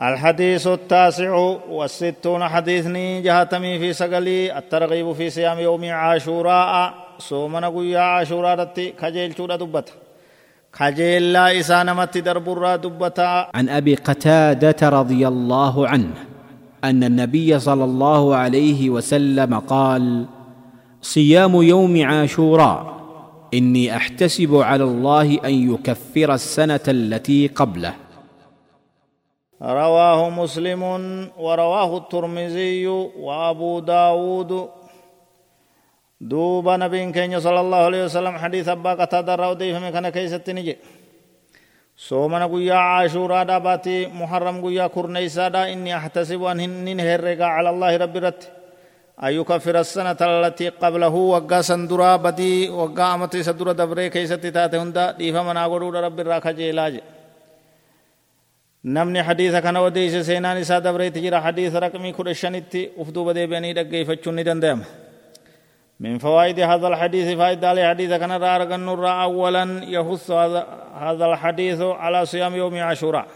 الحديث التاسع والستون حديثني جهتمي في سقلي الترغيب في صيام يوم عاشوراء صومنا قويا عاشوراء رتي خجيل شورا دبت خجيل لا إسانمت دربرا دبتا. عن أبي قتادة رضي الله عنه أن النبي صلى الله عليه وسلم قال صيام يوم عاشوراء إني أحتسب على الله أن يكفر السنة التي قبله. رواه مسلم ورواه الترمذي وأبو داود. دوب نبي كين صلى الله عليه وسلم حديث أبا قتادة رودي فمن كان كيست نجي سومنا قويا عاشورا داباتي محرم قويا كرنيسا دا إني أحتسب أن هنين على الله رب رت. أن يكفر السنة التي قبله وقا سندرا بدي وقا أمتي سدرا دبري كيست تاتي هندا. ديفا منا قرور رب الراكا جيلاج. Namni hadiisa kana odeeyse seenaan isaa dabreetti jira hadiisa raqmii kudha shanitti uf duuba deebi'anii dhaggeeffachuun ni danda'ama من فوائد هذا الحديث فائدة على حديث كان رأى النور أولا يحث هذا الحديث على صيام يوم عاشوراء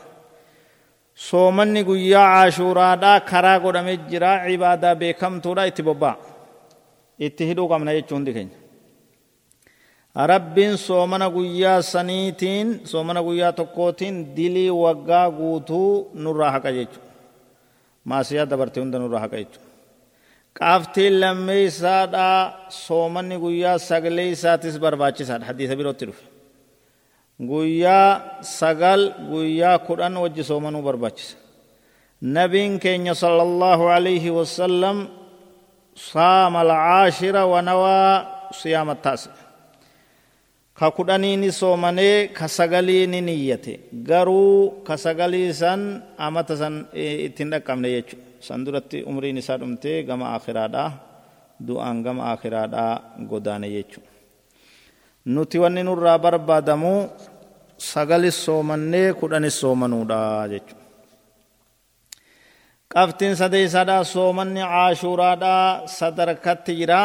صومني قيا عاشوراء دا كرا قدام جرا عبادة بكم تورا اتبابا اتهدو قمنا يجون دي rabbiin soomana guyyaa saniitiin soomana guyyaa tokkootiin dilii waggaa guutuu nurraa haqa jechu. Maasiyaa dabarte hunda nurraa haqa jechu. Qaaftiin lammeeysaadhaa soomanni guyyaa sagalee isaatis barbaachisaadha. Hadiisa birootti dhufe. Guyyaa sagal guyyaa kudhan wajji soomanuu barbaachisa. Nabiin keenya sala allahu alayhi wasalam saama alcaashira wanawaa siyaama taasi ka kudhaniini soomanee ka sagalii ni niyyate garuu ka sagalii san amata san ittiin dhaqqabne jechu san duratti umriin isaa dhumtee gama akhiraadhaa du'aan gama akhiraadhaa godaane jechu nuti wanni nurraa barbaadamu sagalis soomannee kudhanis soomanuudha jechu qabtiin sadeeysaadhaa soomanni caashuuraadhaa sadarkatti jira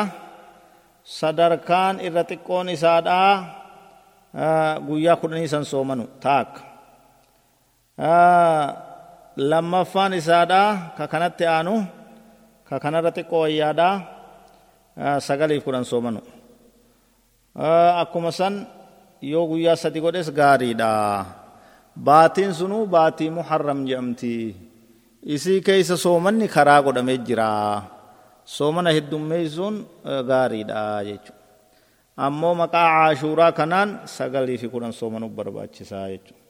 sadarkaan irra xiqqoon isaadhaa guyyaa kudhanii san soomanu taakka lammaffaan isaadha ka kanatti aanu ka kanarra xiqqoo wayyaadha sagaliif kudhan soomanu akkuma san yoo guyyaa sadi godhes gaariidha baatiin sunuu baatii muharram jedhamti isii keeysa soomanni karaa godhamee jira soomana heddummeeysuun gaariidha jechuudha ammoo maqaa caashuuraa kanaan sagalii fi kudhan soomanuuf barbaachisaa jechuudha.